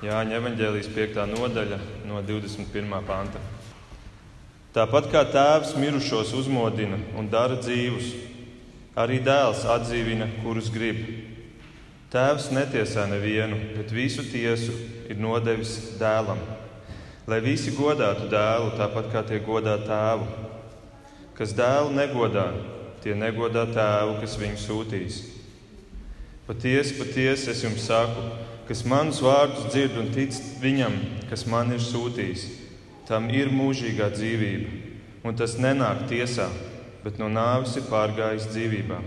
Jāņa evanģēlijas 5. nodaļa no 21. panta. Tāpat kā tēvs mirušos uzmodina un dara dzīvus, arī dēls atdzīvina, kurus grib. Tēvs netiesā nevienu, bet visu tiesu ir nodevis dēlam, lai visi godātu dēlu tāpat kā tie godā tēvu. Kas dēlu negodā, tie negodā tēvu, kas viņu sūtīs. Patiesi, patiesi es jums saku, kas manus vārdus dzird un tic viņam, kas man ir sūtījis, tam ir mūžīgā dzīvība, un tas nenāk tiesā, bet no nāves ir pārgājis dzīvībā.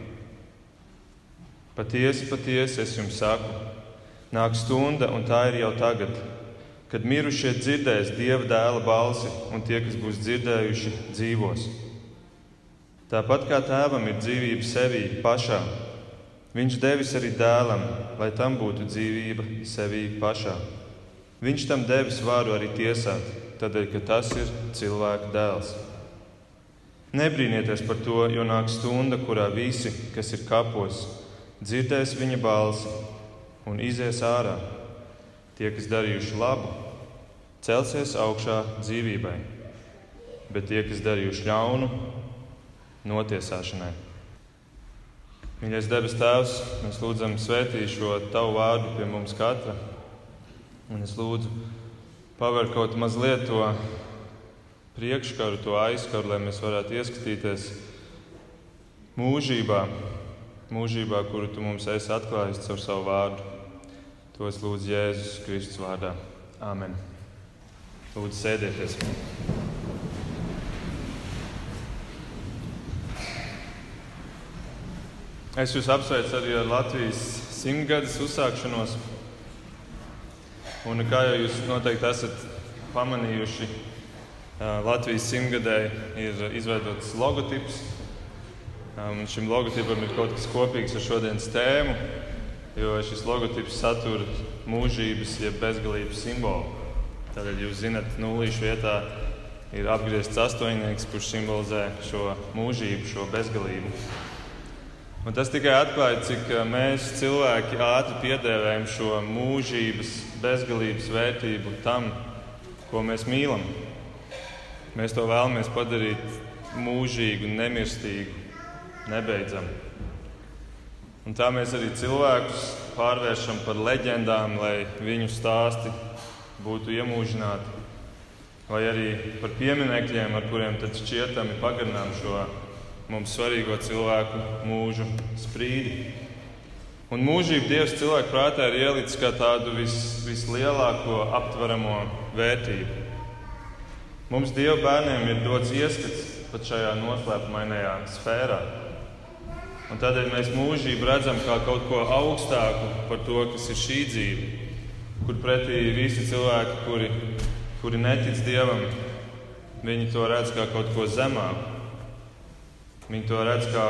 Patiesi, patiesi es jums saku, nāk stunda, un tā ir jau tagad, kad mirušie dzirdēs Dieva dēla balsi, un tie, kas būs dzirdējuši, dzīvos. Tāpat kā tēvam ir dzīvība sevī pašā, Viņš devis arī dēlam, lai tam būtu dzīvība sevī pašā. Viņš tam devis varu arī tiesāt, tādēļ, ka tas ir cilvēka dēls. Nebrīnieties par to, jo nāk stunda, kurā visi, kas ir kapos, dzirdēs viņa balsi un izies ārā. Tie, kas darījuši labu, celsies augšā dzīvībai, bet tie, kas darījuši ļaunu, notiesāšanai. Mīļais debes Tēvs, mēs lūdzam svētīt šo Tavu vārdu pie mums katra. Un es lūdzu, paver kaut mazliet to priekškaru, to aizkaru, lai mēs varētu ieskatīties mūžībā, mūžībā, kuru Tu mums esi atklājis caur savu vārdu. To es lūdzu Jēzus Kristus vārdā. Āmen. Lūdzu, sēdieties! Es jūs apsveicu arī ar Latvijas simtgades uzsākšanos. Un, kā jau jūs noteikti esat pamanījuši, Latvijas simtgadē ir izveidots logotips. Un šim logotipam ir kaut kas kopīgs ar šodienas tēmu, jo šis logotips satur mūžības, jeb bezgalības simbolu. Tādēļ jūs zinat, nulīšu vietā ir apgriezts astoņnieks, kurš simbolizē šo mūžību, šo bezgalību. Un tas tikai atklāja, cik eh, mēs cilvēki ātri piedēvējam šo mūžības, bezgalības vērtību tam, ko mēs mīlam. Mēs to vēlamies padarīt mūžīgu, nemirstīgu, nebeidzamu. Un tā mēs arī cilvēkus pārvēršam par leģendām, lai viņu stāsti būtu iemūžināti, vai arī par pieminekļiem, ar kuriem tad šķietami pagarinām šo mums svarīgo cilvēku mūžu sprīdi. Un mūžību Dievs cilvēku prātā ir ielicis kā tādu vis, vislielāko aptveramo vērtību. Mums Dieva bērniem ir dots ieskats pat šajā noslēpumainajā sfērā. Un tādēļ mēs mūžību redzam kā kaut ko augstāku par to, kas ir šī dzīve, kur pretī visi cilvēki, kuri, kuri netic Dievam, viņi to redz kā kaut ko zemāku. Viņi to redz kā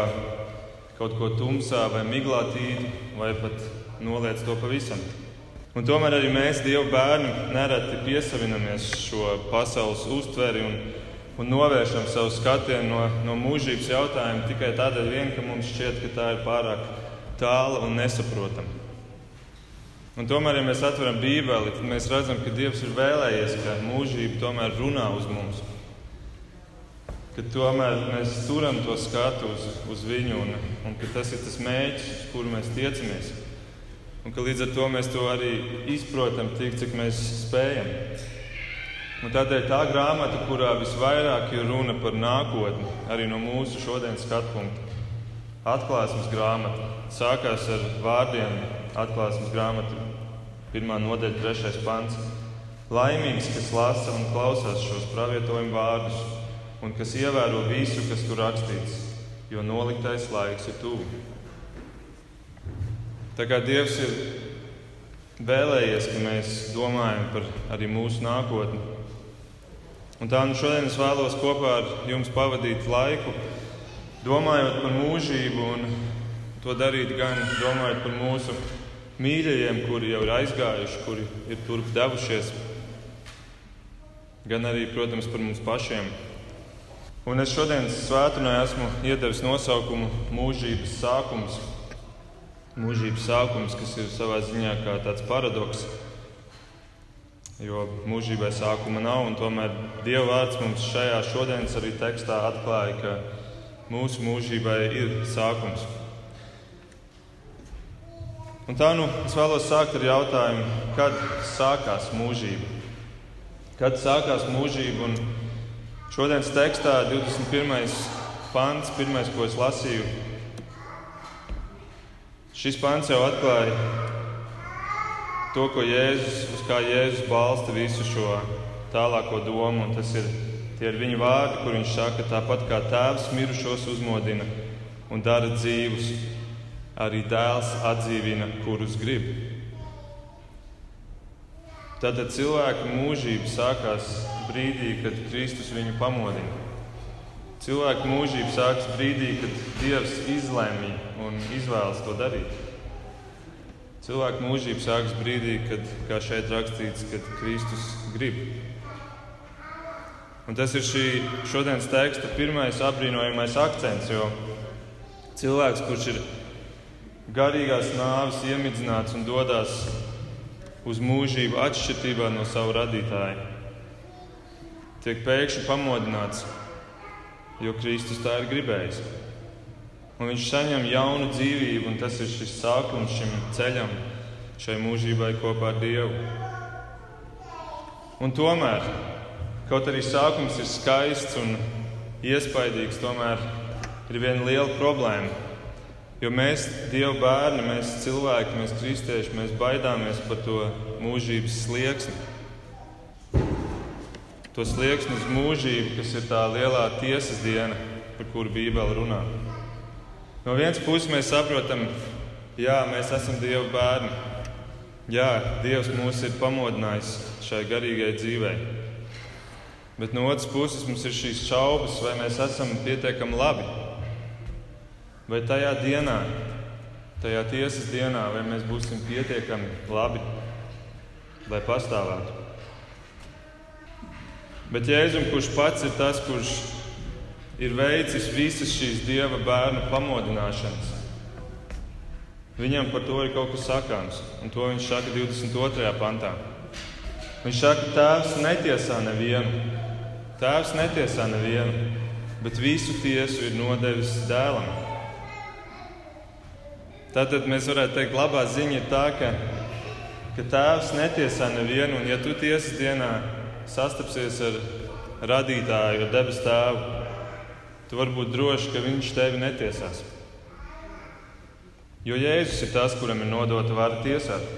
kaut ko tumsā vai miglātīgu, vai pat noliec to pavisam. Un tomēr arī mēs, Dieva bērni, nereti piesavinamies šo pasaules uztveri un, un novēršam savu skatienu no, no mūžības jautājuma tikai tādēļ, vien, ka mums šķiet, ka tā ir pārāk tāla un nesaprotama. Un tomēr, ja mēs atveram Bībeli, tad mēs redzam, ka Dievs ir vēlējies, ka mūžība tomēr runā uz mums ka tomēr mēs turam to skatu uz, uz viņu un, un ka tas ir tas mērķis, uz kuru mēs tiecamies. Un ka līdz ar to mēs to arī izprotam tik, cik mēs spējam. Un tādēļ tā grāmata, kurā visvairāk ir runa par nākotni, arī no mūsu šodienas skatu punkta, atklāsmes grāmata, sākās ar vārdiem atklāsmes grāmata, pirmā nodaļa, trešais pants. Laimīgs, kas lasa un klausās šos pravietojumu vārdus un kas ievēro visu, kas tur rakstīts, jo noliktais laiks ir tuvu. Tā kā Dievs ir vēlējies, ka mēs domājam par arī mūsu nākotni. Un tā nu šodien es vēlos kopā ar jums pavadīt laiku, domājot par mūžību, un to darīt gan domājot par mūsu mīļajiem, kuri jau ir aizgājuši, kuri ir turp devušies, gan arī, protams, par mums pašiem. Un es šodienas svētdienā esmu iedevis nosaukumu Mūžības sākums. Mūžības sākums, kas ir savā ziņā kā tāds paradoks. jo mūžībai sākuma nav. Tomēr Dieva vārds mums šajā šodienas arī tekstā atklāja, ka mūsu mūžībai ir sākums. Un tā nu es vēlos sākt ar jautājumu, kad sākās mūžība? Kad sākās mūžība? Šodienas tekstā 21. pants, pirmais, ko es lasīju, šis pants jau atklāja to, ko Jēzus, uz kā Jēzus balsta visu šo tālāko domu. Tas ir ir viņa vārdi, kur viņš saka, tāpat kā tēvs mirušos uzmodina un dara dzīvus arī dēls atdzīvina, kurus grib. Tātad cilvēka mūžība sākās brīdī, kad Kristus viņu pamodina. Cilvēka mūžība sākas brīdī, kad Dievs izlēma un izvēlas to darīt. Cilvēka mūžība sākas brīdī, kad, kā šeit rakstīts, kad Kristus grib. Un tas ir šī šodienas teksta pirmais apbrīnojamais akcents, jo cilvēks, kurš ir garīgās nāves iemidzināts un dodas uz mūžību atšķirībā no sava radītāja. Tiek pēkšņi pamodināts, jo Kristus tā ir gribējis. Un viņš saņem jaunu dzīvību, un tas ir šis sākums šim ceļam, šai mūžībai kopā ar Dievu. Un tomēr, kaut arī sākums ir skaists un iespaidīgs, tomēr ir viena liela problēma Jo mēs, Dieva bērni, mēs cilvēki, mēs kristieši, mēs baidāmies par to mūžības slieksni. To slieksni uz mūžību, kas ir tā lielā tiesas diena, par kuru Bībele runā. No vienas puses mēs saprotam, jā, mēs esam Dieva bērni. Jā, Dievs mūs ir pamodinājis šai garīgai dzīvei. Bet no otras puses mums ir šīs šaubas, vai mēs esam pietiekami labi Vai tajā dienā, tajā tiesas dienā, vai mēs būsim pietiekami labi, lai pastāvētu? Bet Jēzum, kurš pats ir tas, kurš ir veicis visas šīs dieva bērnu pamodināšanas, viņam par to ir kaut kas sakāms, un to viņš saka 22. pantā. Viņš saka, Tēvs netiesā nevienu, Tēvs netiesā nevienu, bet visu tiesu ir nodevis dēlam. Tātad mēs varētu teikt, labā ziņa ir tā, ka, ka tēvs netiesā nevienu, un ja tu tiesas dienā sastapsies ar radītāju, ar debes tēvu, tu vari būt drošs, ka viņš tevi netiesās. Jo Jēzus ir tas, kuram ir nodota vara tiesāt.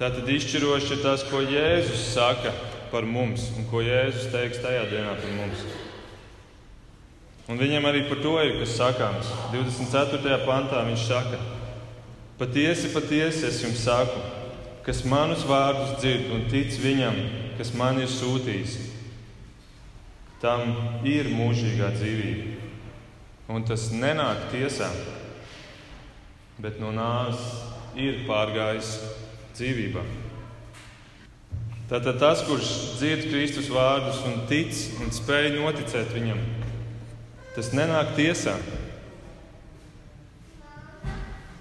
Tātad izšķiroši ir tas, ko Jēzus saka par mums un ko Jēzus teiks tajā dienā par mums. Un viņam arī par to ir kas sakāms. 24. pantā viņš saka, patiesi, patiesi es jums saku, kas manus vārdus dzird un tic viņam, kas man ir sūtījis, tam ir mūžīgā dzīvība. Un tas nenāk tiesā, bet no nāves ir pārgājis dzīvībā. Tātad tas, kurš dzird Kristus vārdus un tic un spēj noticēt viņam, Tas nenāk tiesā.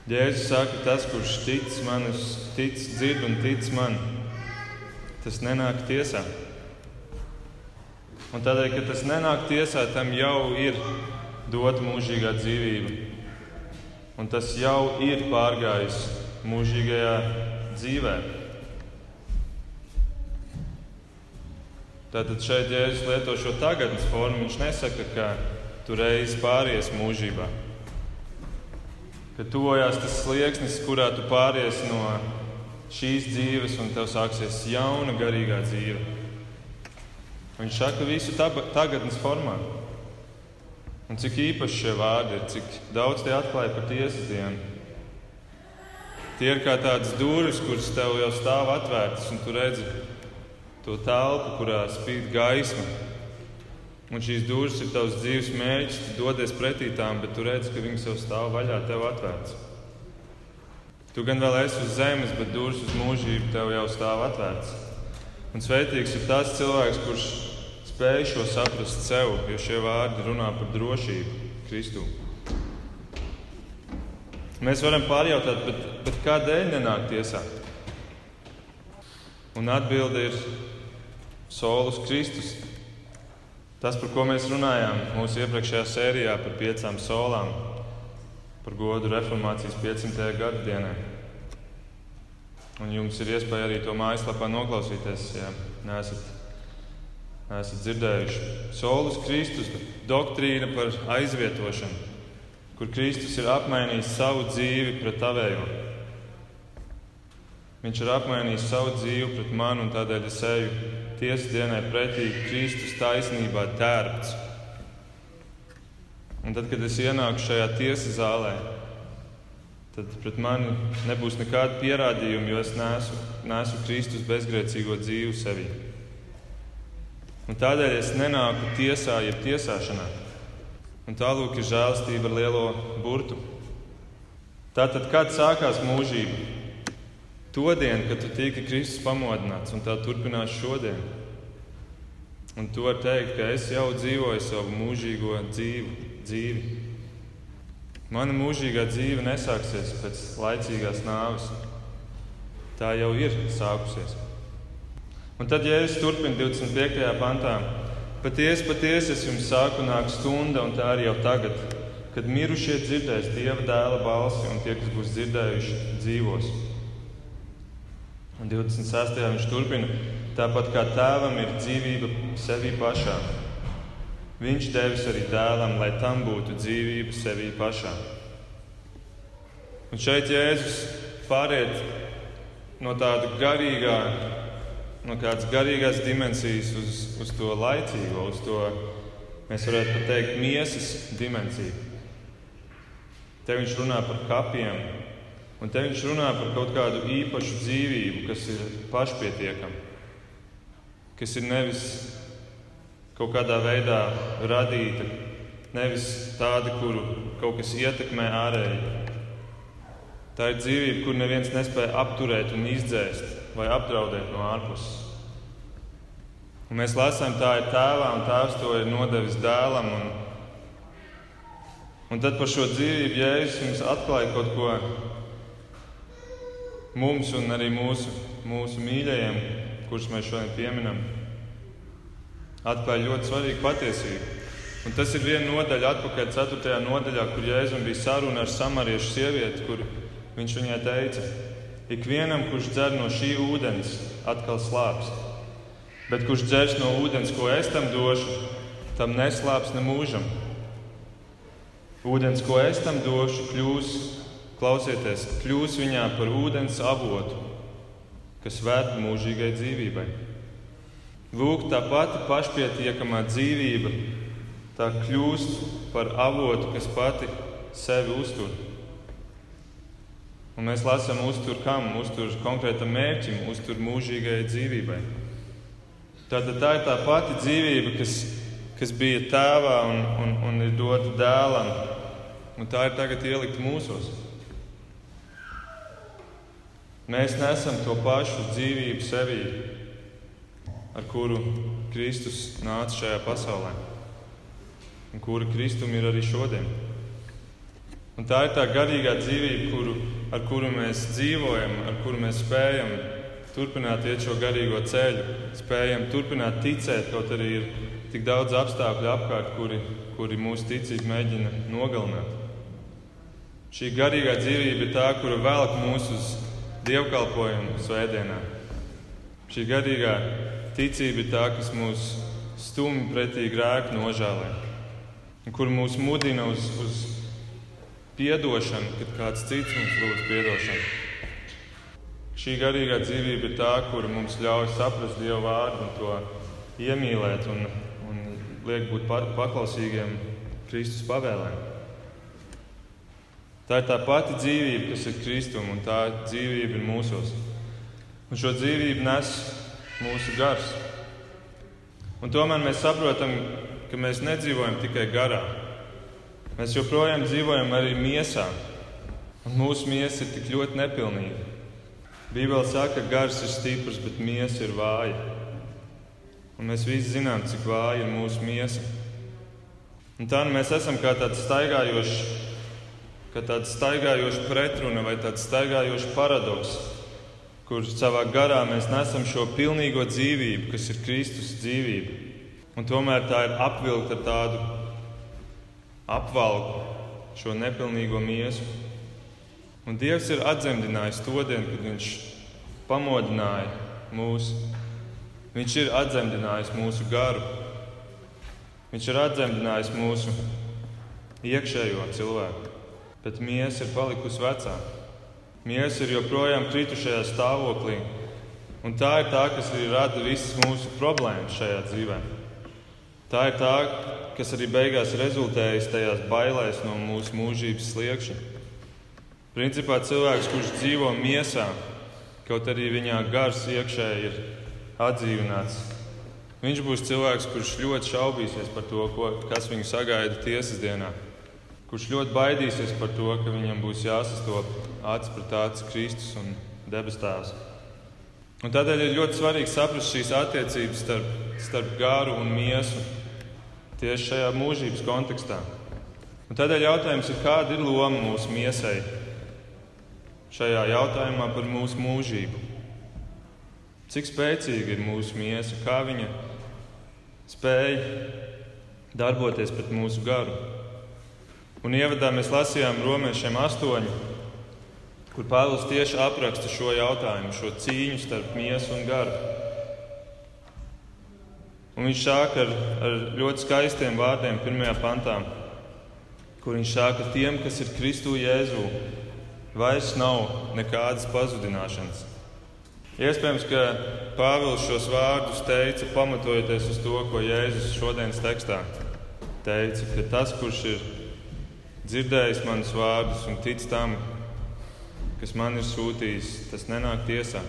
Jēzus saka, tas, kurš tic manis, tic, dzird un tic man, tas nenāk tiesā. Un tādēļ, ka tas nenāk tiesā, tam jau ir dota mūžīgā dzīvība. Un tas jau ir pārgājis mūžīgajā dzīvē. Tātad šeit Jēzus lieto šo tagadnes formu. Viņš nesaka, ka tu reiz pāries mūžībā. Kad tuvojās tas slieksnis, kurā tu pāries no šīs dzīves, un tev sāksies jauna garīgā dzīve. Viņš saka visu tagadnes formā. Un cik īpaši šie vārdi ir, cik daudz tie atklāja par tiesas dienu. Tie ir kā tādas durvis, kuras tev jau stāv atvērtas, un tu redzi to telpu, kurā spīd gaisma, Un šīs durvis ir tavs dzīves mērķis, tu dodies pretī tām, bet tu redz, ka viņas jau stāv vaļā, tev atvērts. Tu gan vēl esi uz zemes, bet durvis uz mūžību tev jau stāv atvērts. Un svētīgs ir tas cilvēks, kurš spēj šo saprast sev, jo šie vārdi runā par drošību Kristū. Mēs varam pārjautāt, bet, bet kādēļ nenāk tiesā? Un atbilde ir Solus Kristus. Tas, par ko mēs runājām mūsu iepriekšējā sērijā par piecām solām, par godu reformācijas 500. gada dienai. Un jums ir iespēja arī to mājaslapā noklausīties, ja neesat, neesat dzirdējuši. Solus Kristus, doktrīna par aizvietošanu, kur Kristus ir apmainījis savu dzīvi pret tavējo. Viņš ir apmainījis savu dzīvi pret mani, un tādēļ es eju tiesas dienai pretī Kristus taisnībā tērpts. Un tad, kad es ienāku šajā tiesas zālē, tad pret mani nebūs nekāda pierādījuma, jo es nesu, nesu Kristus bezgrēcīgo dzīvi sevī. Un tādēļ es nenāku tiesā, jeb tiesāšanā. Un tālūk ir žēlastība ar lielo burtu. Tātad, kad sākās mūžība? To dienu, kad tu tiki Kristus pamodināts, un tā turpinās šodien. Un tu vari teikt, ka es jau dzīvoju savu mūžīgo dzīvi. dzīvi. Mana mūžīgā dzīve nesāksies pēc laicīgās nāves. Tā jau ir sākusies. Un tad Jēzus turpina 25. pantā. Patiesi, patiesi es jums saku, nāk stunda, un tā arī jau tagad, kad mirušie dzirdēs Dieva dēla balsi, un tie, kas būs dzirdējuši, dzīvos. Un 26. viņš turpina, tāpat kā tēvam ir dzīvība sevī pašā Viņš devis arī dēlam, lai tam būtu dzīvība sevī pašā. Un šeit Jēzus pāriet no tāda garīgā, no kādas garīgās dimensijas uz, uz to laicīgo, uz to, mēs varētu pat teikt, miesas dimensiju. Te viņš runā par kapiem, un te viņš runā par kaut kādu īpašu dzīvību, kas ir pašpietiekama, kas ir nevis kaut kādā veidā radīta, nevis tāda, kuru kaut kas ietekmē ārēji. Tā ir dzīvība, kur neviens nespēja apturēt un izdzēst vai apdraudēt no ārpuses. Un mēs lasām, tā ir tēvā, un tēvs to ir nodevis dēlam. Un, un tad par šo dzīvību Jēzus mums atklāja kaut ko mums un arī mūsu, mūsu mīļajiem, kurus mēs šodien pieminam atklāja ļoti svarīgu patiesību. Un tas ir viena nodaļa, atpakaļ 4. nodaļā, kur Jēzus bija saruna ar samariešu sievieti, kur viņš viņai teica, ikvienam, kurš dzer no šī ūdens, atkal slāps. Bet kurš dzers no ūdens, ko es tam došu, tam neslāps ne mūžam. Ūdens, ko es tam došu, kļūs, klausieties, kļūs viņā par ūdens avotu, kas ved mūžīgai dzīvībai. Lūk, tā pati pašpietiekamā dzīvība tā kļūst par avotu, kas pati sevi uztur. Un mēs lasām, uztur kam? Uztur konkrētam mērķim, uztur mūžīgajai dzīvībai. Tātad tā ir tā pati dzīvība, kas, kas bija tēvā un, un, un ir dota dēlam, un tā ir tagad ielikt mūsos. Mēs nesam to pašu dzīvību sevī ar kuru Kristus nāca šajā pasaulē, un kura Kristum ir arī šodien. Un tā ir tā garīgā dzīvība, kuru, ar kuru mēs dzīvojam, ar kuru mēs spējam turpināt iet šo garīgo ceļu, spējam turpināt ticēt, kaut arī ir tik daudz apstākļu apkārt, kuri, kuri mūsu ticību mēģina nogalināt. Šī garīgā dzīvība ir tā, kura velk mūs uz dievkalpojumu svētdienā. Šī garīgā Ticība ir tā, kas mūs stumj pretī grēku nožēlē, kur mūs mudina uz, uz piedošanu, kad kāds cits mums lūdz piedošanu. Šī garīgā dzīvība ir tā, kura mums ļauj saprast Dieva vārdu un to iemīlēt un, un liek būt paklausīgiem Kristus pavēlēm. Tā ir tā pati dzīvība, kas ir Kristum, un tā dzīvība ir mūsos. Un šo dzīvību nes mūsu gars. Un tomēr mēs saprotam, ka mēs nedzīvojam tikai garā. Mēs joprojām dzīvojam arī miesā, un mūsu miesa ir tik ļoti nepilnīga. Bībeli saka, ka gars ir stiprs, bet miesa ir vāja. Un mēs visi zinām, cik vāja ir mūsu miesa. Un tā nu mēs esam kā tāds staigājošs, kā tāds staigājošs pretruna vai tāds staigājošs paradoks kur savā garā mēs nesam šo pilnīgo dzīvību, kas ir Kristus dzīvība. Un tomēr tā ir apvilkta ar tādu apvalku, šo nepilnīgo miesu. Un Dievs ir atdzemdinājis to dienu, kad Viņš pamodināja mūs. Viņš ir atdzemdinājis mūsu garu. Viņš ir atdzemdinājis mūsu iekšējo cilvēku, bet miesa ir palikusi vecāka. Miesa ir joprojām kritušajā stāvoklī, un tā ir tā, kas arī rada visas mūsu problēmas šajā dzīvē. Tā ir tā, kas arī beigās rezultējas tajās bailēs no mūsu mūžības sliekšņa. Principā cilvēks, kurš dzīvo miesā, kaut arī viņā gars iekšēji ir atdzīvināts, viņš būs cilvēks, kurš ļoti šaubīsies par to, ko, kas viņu sagaida tiesas dienā kurš ļoti baidīsies par to, ka viņam būs jāsastopas acis pret acis Kristus un debes Tēvs. Un tādēļ ir ļoti svarīgi saprast šīs attiecības starp, starp gāru un miesu tieši šajā mūžības kontekstā. Un tādēļ jautājums ir, kāda ir loma mūsu miesai šajā jautājumā par mūsu mūžību? Cik spēcīga ir mūsu miesa, kā viņa spēja darboties pret mūsu garu? Un ievadā mēs lasījām romiešiem astoņu, kur Pāvils tieši apraksta šo jautājumu, šo cīņu starp miesu un garu. Un viņš sāk ar, ar ļoti skaistiem vārdiem, pirmajā pantā, kur viņš sāk ar tiem, kas ir Kristu Jēzū. Vairs nav nekādas pazudināšanas. Iespējams, ka Pāvils šos vārdus teica pamatojoties uz to, ko Jēzus šodienas tekstā teica, ka tas, kurš ir dzirdējis manus vārdus un tic tam, kas man ir sūtījis, tas nenāk tiesā.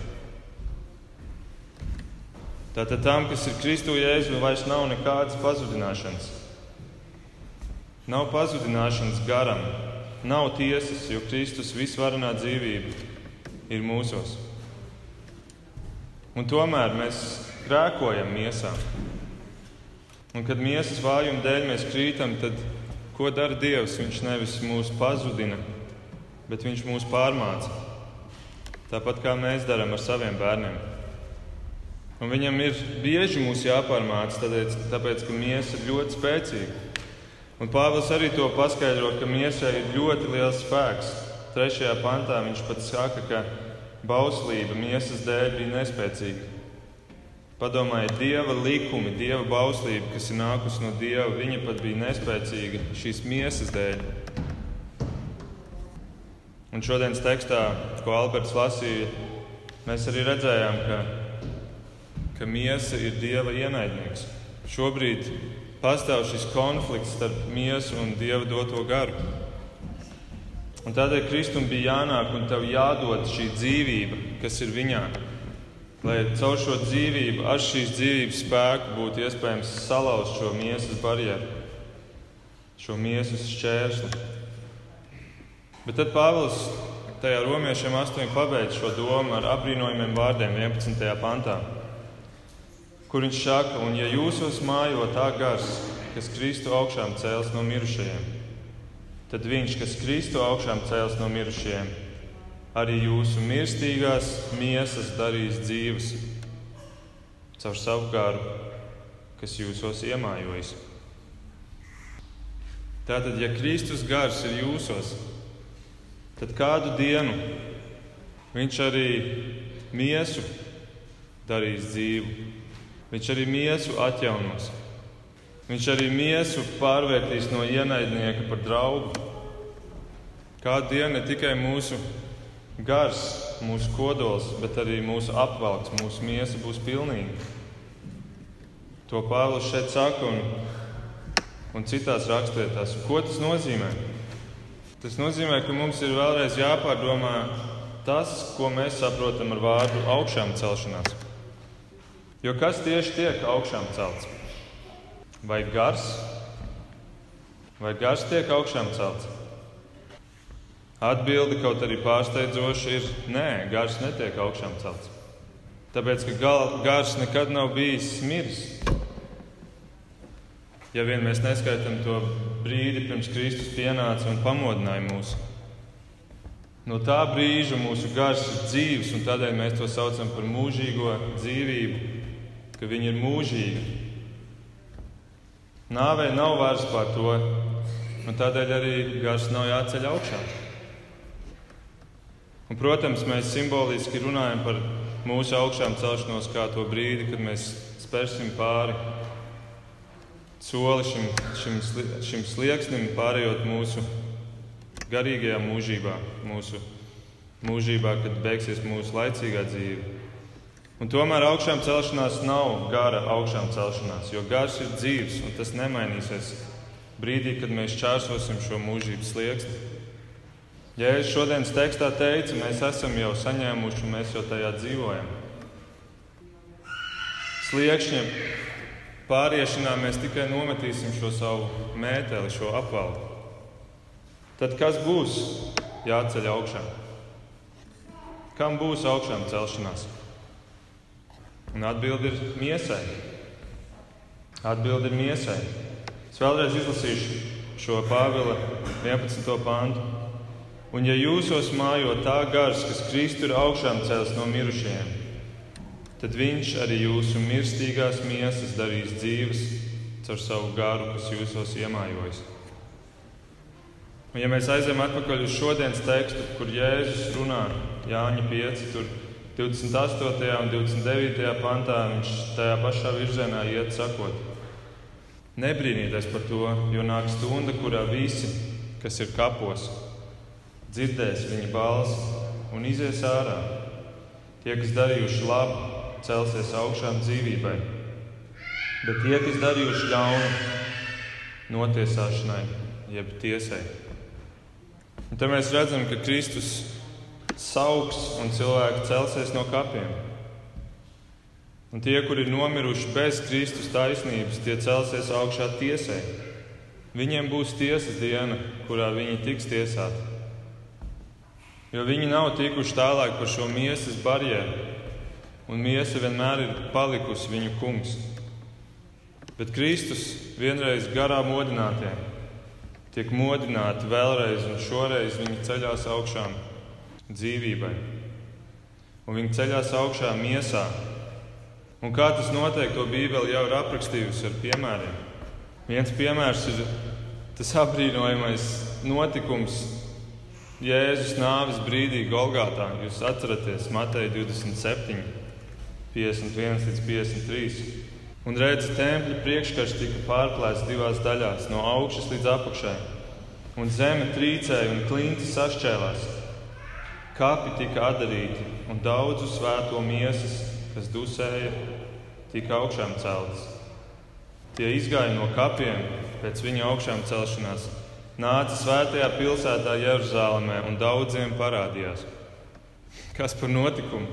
Tātad tam, kas ir Kristu jēzu, vairs nav nekādas pazudināšanas. Nav pazudināšanas garam, nav tiesas, jo Kristus visvarenā dzīvība ir mūsos. Un tomēr mēs grēkojam miesā. Un kad miesas vājuma dēļ mēs krītam, tad Ko dara Dievs? Viņš nevis mūs pazudina, bet Viņš mūs pārmāca. Tāpat kā mēs darām ar saviem bērniem. Un viņam ir bieži mūs jāpārmāca, tāpēc, tāpēc ka miesa ir ļoti spēcīga. Un Pāvils arī to paskaidro, ka miesai ir ļoti liels spēks. Trešajā pantā viņš pat saka, ka bauslība miesas dēļ bija nespēcīga. Padomājiet, Dieva likumi, Dieva bauslība, kas ir nākusi no Dieva, viņa pat bija nespēcīga šīs miesas dēļ. Un šodienas tekstā, ko Alberts lasīja, mēs arī redzējām, ka, ka miesa ir Dieva ienaidnieks. Šobrīd pastāv šis konflikts starp miesu un Dieva doto garu. Un tādēļ Kristum bija jānāk un tev jādod šī dzīvība, kas ir viņā lai caur šo dzīvību, ar šīs dzīvības spēku būtu iespējams salauzt šo miesas barjeru, šo miesas šķērsli. Bet tad Pāvils tajā romiešiem 8. pabeidz šo domu ar apbrīnojumiem vārdiem 11. pantā, kur viņš saka, un ja jūsos mājo tā gars, kas Kristu augšām cēls no mirušajiem, tad viņš, kas Kristu augšām cēls no mirušajiem, arī jūsu mirstīgās miesas darīs dzīves caur savu garu, kas jūsos iemājojas. Tātad, ja Kristus gars ir jūsos, tad kādu dienu viņš arī miesu darīs dzīvu. Viņš arī miesu atjaunos. Viņš arī miesu pārvērtīs no ienaidnieka par draugu. Kādu dienu ne tikai mūsu gars, mūsu kodols, bet arī mūsu apvalks, mūsu miesa būs pilnīga. To Pāvils šeit saka un, un citās rakstvietās. Ko tas nozīmē? Tas nozīmē, ka mums ir vēlreiz jāpārdomā tas, ko mēs saprotam ar vārdu augšām celšanās. Jo kas tieši tiek augšām celts? Vai gars? Vai gars tiek augšām celts? Atbilde kaut arī pārsteidzoša ir nē, gars netiek augšām celts. Tāpēc, ka gal, gars nekad nav bijis miris. Ja vien mēs neskaitām to brīdi, pirms Kristus pienāca un pamodināja mūs. No tā brīža mūsu gars ir dzīves, un tādēļ mēs to saucam par mūžīgo dzīvību, ka viņi ir mūžīgi. Nāvei nav vairs par to, un tādēļ arī gars nav jāceļ augšā. Un, protams, mēs simboliski runājam par mūsu augšām celšanos kā to brīdi, kad mēs spērsim pāri soli šim, šim, šim slieksnim, pārējot mūsu garīgajā mūžībā, mūsu mūžībā, kad beigsies mūsu laicīgā dzīve. Un tomēr augšām celšanās nav gara augšām celšanās, jo gars ir dzīves un tas nemainīsies brīdī, kad mēs čērsosim šo mūžības slieksni. Es šodienas tekstā teicu, mēs esam jau saņēmuši mēs jau tajā dzīvojam. Sliekšņa pāriešanā mēs tikai nometīsim šo savu mēteli, šo apvalku tad kas būs jāceļ augšā? Kam būs augšām celšanās? Un atbildi ir miesai. Atbildi ir miesai. Es vēlreiz izlasīšu šo Pāvila 11. pāntu. Un ja jūsos mājo tā gars, kas Kristu ir augšām cēlis no mirušajiem, tad viņš arī jūsu mirstīgās miesas darīs dzīves caur savu garu, kas jūsos iemājojas. Un, ja mēs aizējām atpakaļ uz šodienas tekstu, kur Jēzus runā Jāņa 5, tur 28. un 29. pantā, viņš tajā pašā virzienā iet sakot: Nebrīnīties par to, jo nāk stunda, kurā visi, kas ir kapos, dzirdēs viņa balsi un izies ārā. Tie, kas darījuši labu, celsies augšām dzīvībai, bet tie, kas darījuši ļaunu, notiesāšanai, jeb tiesai. Un te mēs redzam, ka Kristus sauks un cilvēki celsies no kapiem. Un tie, kuri ir nomiruši bez Kristus taisnības, tie celsies augšā tiesai. Viņiem būs tiesas diena, kurā viņi tiks tiesāti. Jo viņi nav tikuši tālāk par šo miesas barjeru, un miesa vienmēr ir palikusi viņu kungs. Bet Kristus vienreiz garā modinātiem tiek modināti vēlreiz, un šoreiz viņi ceļās augšām dzīvībai. Un viņi ceļās augšā miesā. Un kā tas notiek, to Bībele jau ir aprakstījusi ar piemēriem. Viens piemērs ir tas apbrīnojamais notikums Jēzus nāves brīdī Golgātā. Jūs atceraties Mateja 27, 51 līdz 53. Un redzi, tempļa priekškars tika pārplēsts divās daļās, no augšas līdz apakšai, un zeme trīcēja un klinti sašķēlās. Kapi tika atdarīti, un daudzu svēto miesas, kas dusēja, tika augšām celtas. Tie izgāja no kapiem pēc viņa augšām celšanās, nāca svētajā pilsētā Jeruzalemē un daudziem parādījās. Kas par notikumu?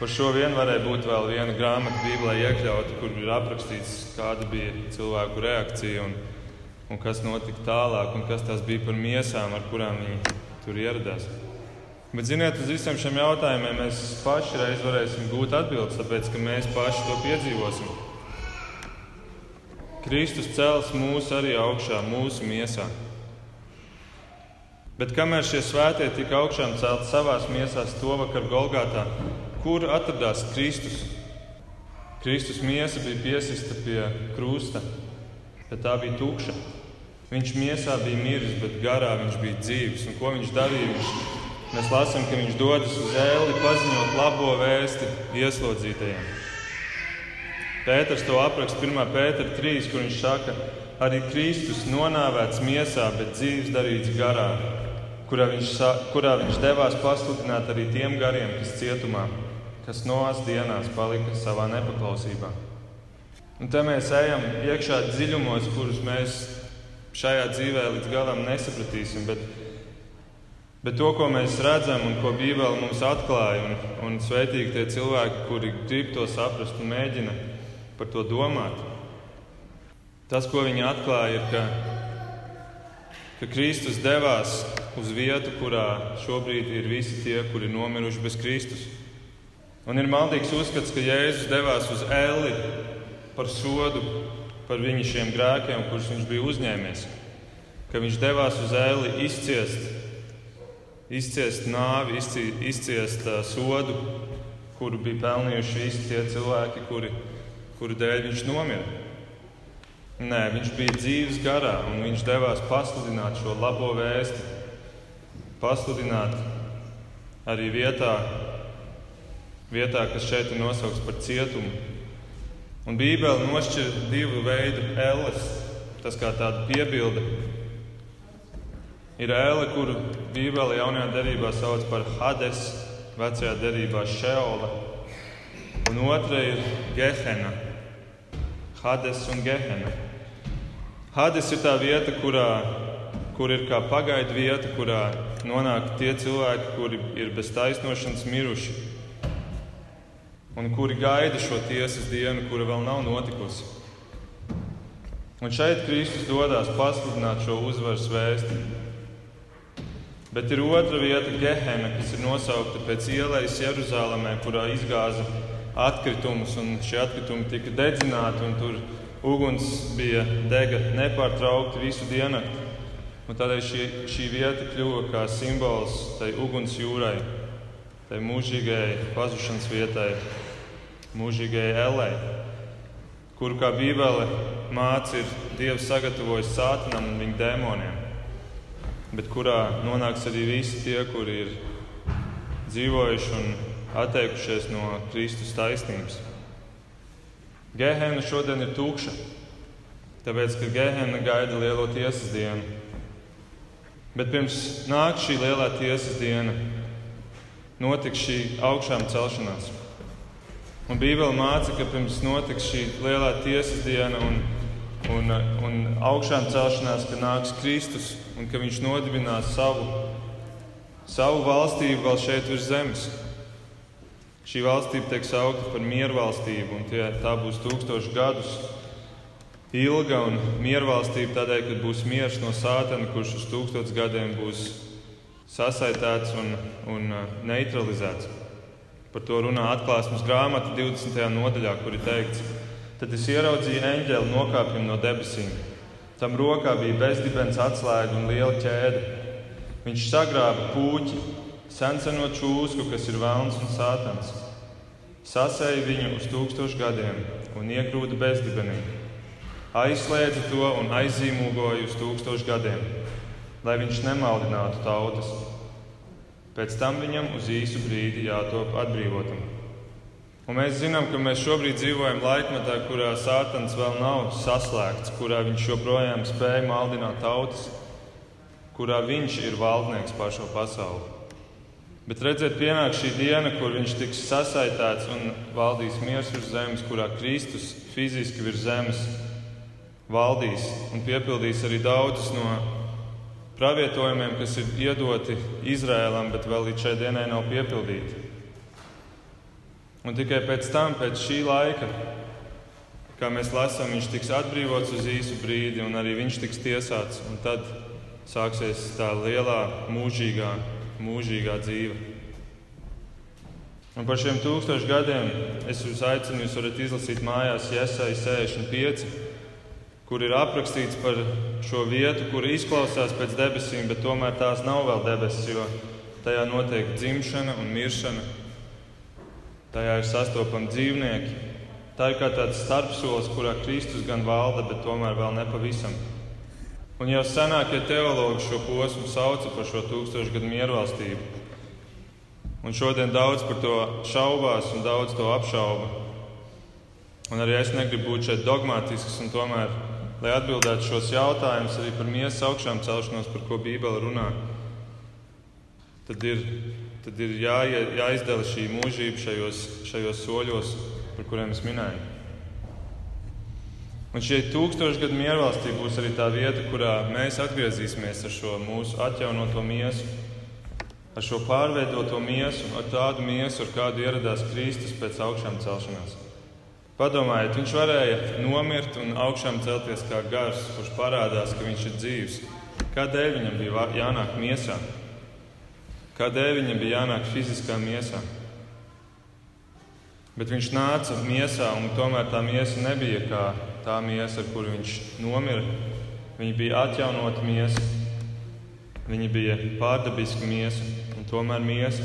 Par šo vien varēja būt vēl viena grāmata, Bībelē iekļauta, kur ir aprakstīts, kāda bija cilvēku reakcija un, un kas notika tālāk, un kas tās bija par miesām, ar kurām viņi tur ieradās. Bet, ziniet, uz visiem šiem jautājumiem mēs paši reiz varēsim gūt atbildes, tāpēc ka mēs paši to piedzīvosim. Kristus cels mūs arī augšā, mūsu miesā. Bet kamēr šie svētie tika augšām celt savās miesās to vakar Golgātā, kur atradās Kristus. Kristus miesa bija piesista pie krusta, bet tā bija tukša. Viņš miesā bija miris, bet garā viņš bija dzīves. Un ko viņš darīja? Viņš, mēs lasām, ka viņš dodas uz ēli paziņot labo vēsti ieslodzītajiem. Pēters to apraksta 1. pētera 3, kur viņš saka, arī Kristus nonāvēts miesā, bet dzīves darīts garā, kurā viņš, kurā viņš devās pasludināt arī tiem gariem, kas cietumā kas noās dienās palika savā nepaklausībā. Un te mēs ejam iekšā dziļumos, kurus mēs šajā dzīvē līdz galam nesapratīsim. Bet, bet to, ko mēs redzam un ko Bībele mums atklāja, un, un sveitīgi tie cilvēki, kuri grib to saprast un mēģina par to domāt, tas, ko viņi atklāja, ir, ka, ka Kristus devās uz vietu, kurā šobrīd ir visi tie, kuri ir nomiruši bez Kristus. Un ir maldīgs uzskats, ka Jēzus devās uz Eli par sodu par viņa šiem grēkiem, kurus viņš bija uzņēmies. Ka viņš devās uz Eli izciest, izciest nāvi, izciest uh, sodu, kuru bija pelnījuši visi tie cilvēki, kuri, kuru dēļ viņš nomira. Nē, viņš bija dzīves garā, un viņš devās pasludināt šo labo vēsti, pasludināt arī vietā, vietā kas šeit ir nosaukts par cietumu. Un Bībele nošķir divu veidu elles, tas kā tāda piebilde. Ir ēle, kuru Bībele jaunajā derībā sauc par Hades, vecajā derībā Šeola, un otra ir Gehena, Hades un Gehena. Hades ir tā vieta, kurā, kur ir kā pagaidu vieta, kurā nonāk tie cilvēki, kuri ir bez taisnošanas miruši un kuri gaida šo tiesas dienu, kura vēl nav notikusi. Un šeit Kristus dodas pasludināt šo uzvaras vēsti. Bet ir otra vieta, Gehena, kas ir nosaukta pēc ielas Jeruzalemē, kurā izgāza atkritumus, un šie atkritumi tika dedzināti, un tur Uguns bija dega nepārtraukti visu dienu. Tādēļ šī, šī vieta kļuva kā simbols tai uguns jūrai, tai mūžīgajai pazušanas vietai, mūžīgajai elē, kuru kā Bībele māca, ir Dievs sagatavojis sātanam un viņa dēmoniem, bet kurā nonāks arī visi tie, kuri ir dzīvojuši un atteikušies no Kristus taisnības. Gehena šodien ir tukša, tāpēc ka Gehena gaida lielo tiesas dienu. Bet pirms nāk šī lielā tiesas diena, notiks šī augšām celšanās. Un Bībele māca, ka pirms notiks šī lielā tiesas diena un, un, un augšām celšanās, ka nāks Kristus un ka viņš nodibinās savu, savu valstību vēl šeit virs zemes. Šī valstība tiek saukta par mieru valstību, un tie, tā būs tūkstoši gadus ilga un mieru valstība tādēļ, ka būs miers no sātana, kurš uz tūkstotis gadiem būs sasaistīts un, un uh, neutralizēts. Par to runā atklāsmes grāmata 20. nodaļā, kur ir teikts, tad es ieraudzīju eņģeli nokāpjumu no debesīm. Tam rokā bija bezdibens atslēga un liela ķēde. Viņš sagrāba puķi, senseno čūsku, kas ir vēlns un sātans. Sasēja viņu uz tūkstošu gadiem un iegrūda bezdibenī. Aizslēdza to un aizīmūgoja uz tūkstošu gadiem, lai viņš nemaldinātu tautas. Pēc tam viņam uz īsu brīdi jātop atbrīvotam. Un mēs zinām, ka mēs šobrīd dzīvojam laikmetā, kurā Sātans vēl nav saslēgts, kurā viņš joprojām spēj maldināt tautas, kurā viņš ir valdnieks pār šo pasauli. Bet redziet, pienāk šī diena, kur viņš tiks sasaitāts un valdīs miers virs zemes, kurā Kristus fiziski virs zemes valdīs un piepildīs arī daudzus no pravietojumiem, kas ir iedoti Izrēlam, bet vēl līdz šai dienai nav piepildīti. Un tikai pēc tam, pēc šī laika, kā mēs lasām, viņš tiks atbrīvots uz īsu brīdi, un arī viņš tiks tiesāts. Tad sāksies tā lielā mūžīgā mūžīgā dzīve. Un par šiem tūkstošiem gadiem es jūs aicinu, jūs varat izlasīt mājās Iesai 65, kur ir aprakstīts par šo vietu, kur izklausās pēc debesīm, bet tomēr tās nav vēl debesis, jo tajā notiek dzimšana un miršana. Tajā ir sastopami dzīvnieki. Tā ir kā tāds starpsolis, kurā Kristus gan valda, bet tomēr vēl nepavisam. Un jau senākie teologi šo posmu sauca par šo tūkstošu gadu miervalstību. Un šodien daudz par to šaubās un daudz to apšauba. Un arī es negribu būt šeit dogmatisks, un tomēr, lai atbildētu šos jautājumus arī par miesas augšām celšanos, par ko Bībele runā, tad ir, tad ir jā, jāizdala šī mūžība šajos, šajos soļos, par kuriem es minēju. Un šī tūkstošgadu miervalstī būs arī tā vieta, kurā mēs atgriezīsimies ar šo mūsu atjaunoto miesu, ar šo pārveidoto miesu, ar tādu miesu, ar kādu ieradās Kristus pēc augšām celšanās. Padomājiet, viņš varēja nomirt un augšām celties kā gars, kurš parādās, ka viņš ir dzīves. Kādēļ viņam bija jānāk miesā? Kādēļ viņam bija jānāk fiziskā miesā? Bet viņš nāca miesā, un tomēr tā miesa nebija kā tā miesa, ar kuru viņš nomira, viņa bija atjaunota miesa, viņa bija pārdabiska miesa. tomēr miesa.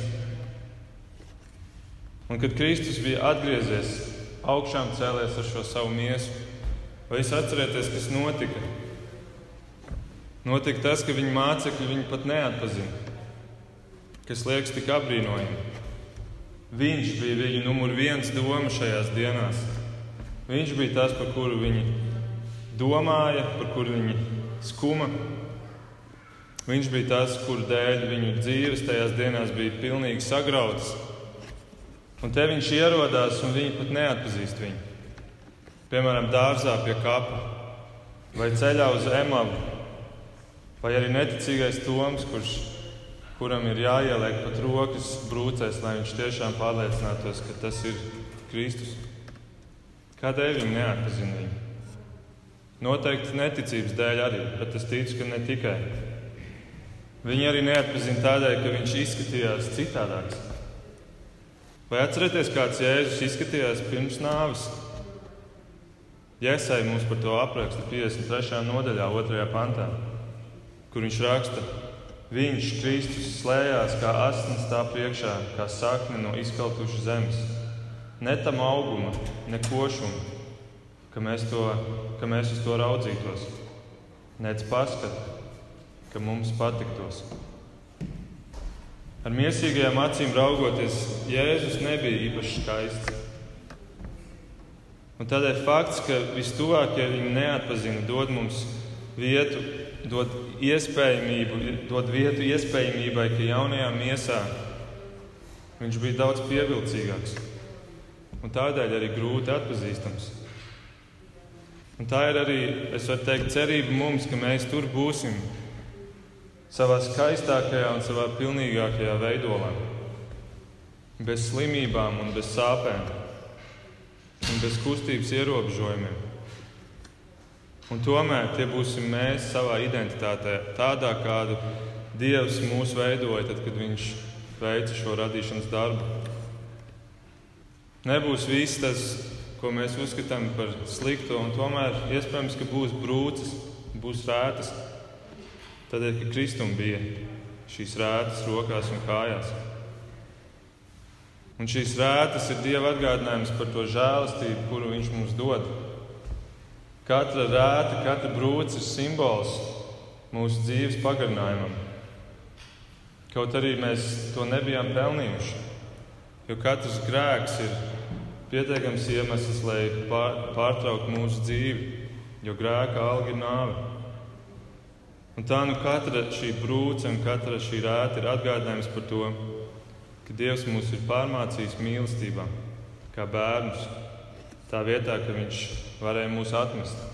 Un kad Kristus bija atgriezies augšām cēlies ar šo savu miesu, vai jūs atcerieties, kas notika? Notika tas, ka viņa mācekļi viņu pat neatpazina, kas liekas tik apbrīnojami. Viņš bija viņu numur viens doma šajās dienās. Viņš bija tas, par kuru viņi domāja, par kuru viņi skuma. Viņš bija tas, kur dēļ viņu dzīves tajās dienās bija pilnīgi sagrautas. Un te viņš ierodās, un viņi pat neatpazīst viņu. Piemēram, dārzā pie kapa, vai ceļā uz emavu, vai arī neticīgais Toms, kurš, kuram ir jāieliek pat rokas brūcēs, lai viņš tiešām pārliecinātos, ka tas ir Kristus. Kādēļ viņi neatpazina viņu? Noteikti neticības dēļ arī, bet es ticu, ka ne tikai. Viņi arī neatpazina tādēļ, ka viņš izskatījās citādāks. Vai atcerieties, kāds Jēzus izskatījās pirms nāves? Jēzai mums par to apraksta 53. nodaļā, 2. pantā, kur viņš raksta, Viņš, Kristus, slēdzās kā asins tā priekšā, kā sakne no izkaltušas zemes. Ne tam auguma, ne košuma, ka mēs, to, ka mēs uz to raudzītos, nec paskatu, ka mums patiktos. Ar mīsīgajām acīm raugoties, Jēzus nebija īpaši skaists. Un tādēļ fakts, ka vistuvākie viņu neatpazina, dod mums vietu, dod, dod vietu iespējamībai, ka jaunajā miesā viņš bija daudz pievilcīgāks un tādēļ arī grūti atpazīstams. Un tā ir arī, es varu teikt, cerība mums, ka mēs tur būsim savā skaistākajā un savā pilnīgākajā veidolā. Bez slimībām un bez sāpēm, un bez kustības ierobežojumiem. Un tomēr tie būsim mēs savā identitātē, tādā kādu Dievs mūs veidoja, tad, kad Viņš veica šo radīšanas darbu. Nebūs viss tas, ko mēs uzskatām par sliktu, un tomēr iespējams, ka būs brūces, būs rētas. Tādēļ, ka Kristum bija šīs rētas rokās un kājās. Un šīs rētas ir Dieva atgādinājums par to žēlastību, kuru Viņš mums dod. Katra rēta, katra brūce ir simbols mūsu dzīves pagarinājumam. Kaut arī mēs to nebijām pelnījuši, jo katrs grēks ir pietiekams iemesls, lai pārtrauktu mūsu dzīvi, jo grēka alga ir nāve. Un tā nu katra šī brūce un katra šī rēta ir atgādinājums par to, ka Dievs mūs ir pārmācījis mīlestībā, kā bērnus, tā vietā, ka Viņš varēja mūs atmest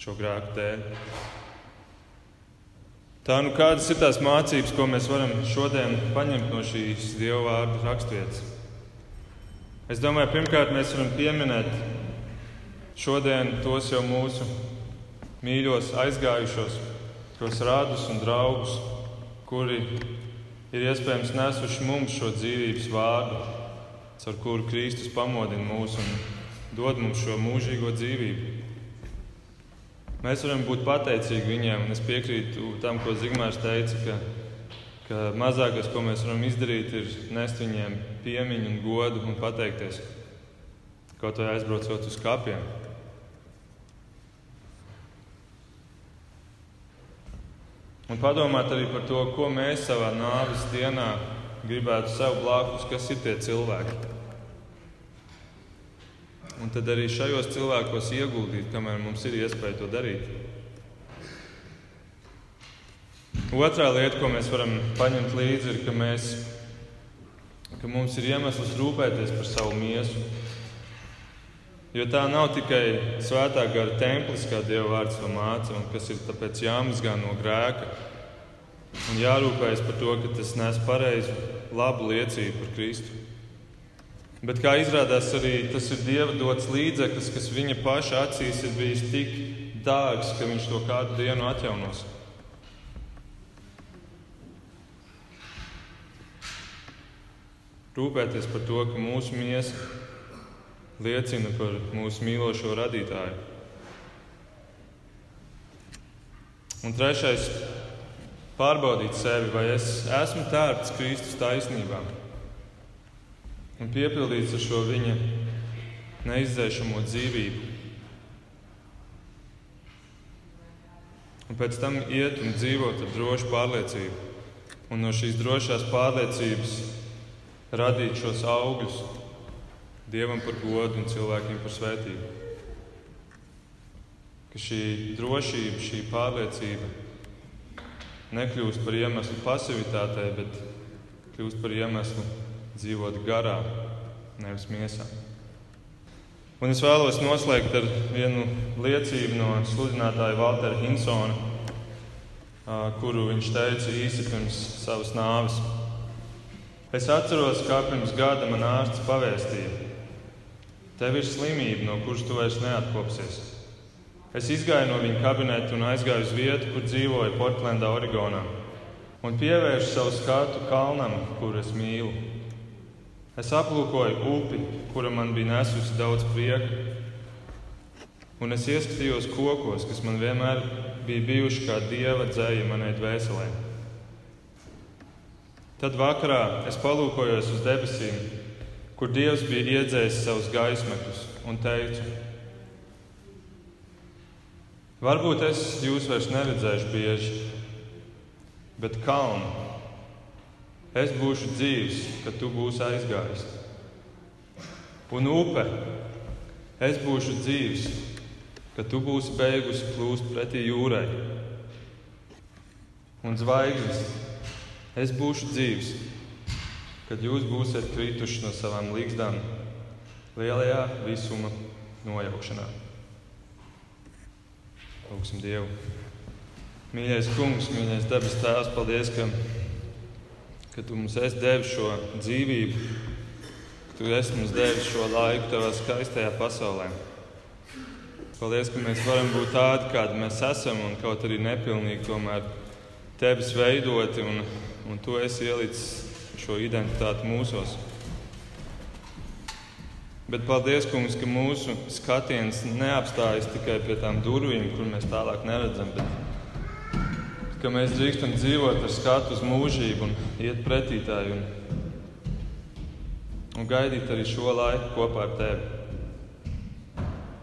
šo grēku dēļ. Tā nu kādas ir tās mācības, ko mēs varam šodien paņemt no šīs Dieva vārdu raksturvietas? Es domāju, pirmkārt, mēs varam pieminēt šodien tos jau mūsu mīļos, aizgājušos, tos rādus un draugus, kuri ir iespējams nesuši mums šo dzīvības vārdu, ar kuru Kristus pamodina mūs un dod mums šo mūžīgo dzīvību. Mēs varam būt pateicīgi viņiem, un es piekrītu tam, ko Zigmārs teica, ka ka mazākais, ko mēs varam izdarīt, ir nest viņiem piemiņu un godu un pateikties. Kaut vai aizbraucot uz kapiem. Un padomāt arī par to, ko mēs savā nāves dienā gribētu sev blakus, kas ir tie cilvēki. Un tad arī šajos cilvēkos ieguldīt, kamēr mums ir iespēja to darīt. Otrā lieta, ko mēs varam paņemt līdzi, ir, ka, mēs, ka mums ir iemesls rūpēties par savu miesu. Jo tā nav tikai svētā gara templis, kā Dieva vārds to māca, un kas ir tāpēc jāmazgā no grēka. Un jārūpējas par to, ka tas nes pareizu, labu liecību par Kristu. Bet kā izrādās, arī tas ir Dieva dots līdzeklis, kas viņa paša acīs ir bijis tik dārgs, ka viņš to kādu dienu atjaunos. rūpēties par to, ka mūsu miesa liecina par mūsu mīlošo radītāju. Un trešais, pārbaudīt sevi, vai es esmu tērpts Kristus taisnībā un piepildīts ar šo viņa neizdzēšamo dzīvību. Un pēc tam iet un dzīvot ar drošu pārliecību, un no šīs drošās pārliecības radīt šos augļus Dievam par godu un cilvēkiem par svētību. Ka šī drošība, šī pārliecība nekļūst par iemeslu pasivitātei, bet kļūst par iemeslu dzīvot garā, nevis miesā. Un es vēlos noslēgt ar vienu liecību no sludinātāja Valtera Hinsona, kuru viņš teica īsi pirms savas nāves. Es atceros, kā pirms gada man ārsts pavēstīja, tev ir slimība, no kuras tu vairs neatkopsies. Es izgāju no viņa kabineta un aizgāju uz vietu, kur dzīvoju Portlandā, Oregonā, un pievēršu savu skatu kalnam, kur es mīlu. Es aplūkoju upi, kura man bija nesusi daudz prieka, un es ieskatījos kokos, kas man vienmēr bija bijuši kā dieva dzēja manai dvēselē. Tad vakarā es palūkojos uz debesīm, kur Dievs bija iedzēsis savus gaismekļus, un teicu: Varbūt es jūs vairs neredzēšu bieži, bet kalnu Es būšu dzīves, kad tu būsi aizgājis. Un upe, es būšu dzīves, kad tu būsi beigusi plūst pretī jūrai. Un zvaigznes, es būšu dzīves, kad jūs būsiet krituši no savām līgzdām lielajā visuma nojaukšanā. Lūksim Dievu! Mīļais kungs, mīļais debes tēvs, paldies! Ka ka tu mums esi devis šo dzīvību, ka tu esi mums devis šo laiku tavā skaistajā pasaulē. Paldies, ka mēs varam būt tādi, kādi mēs esam, un kaut arī nepilnīgi, tomēr tevis veidoti, un, un tu esi ielicis šo identitāti mūsos. Bet paldies, kungs, ka mūsu skatiens neapstājas tikai pie tām durvīm, kur mēs tālāk neredzam, bet ka mēs drīkstam dzīvot ar skatu uz mūžību un iet pretī tai un, un gaidīt arī šo laiku kopā ar tevi.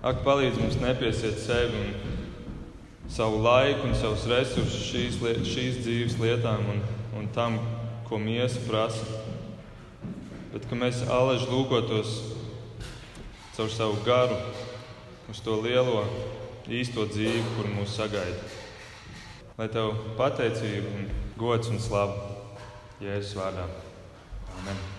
Ak, palīdz mums nepiesiet sevi un savu laiku un savus resursus šīs, liet, šīs dzīves lietām un, un tam, ko miesa prasa. Bet ka mēs alaži lūkotos caur savu garu uz to lielo īsto dzīvi, kur mūs sagaida. Lai tev pateicība, gods un slava Jēzus vārdā. Amen.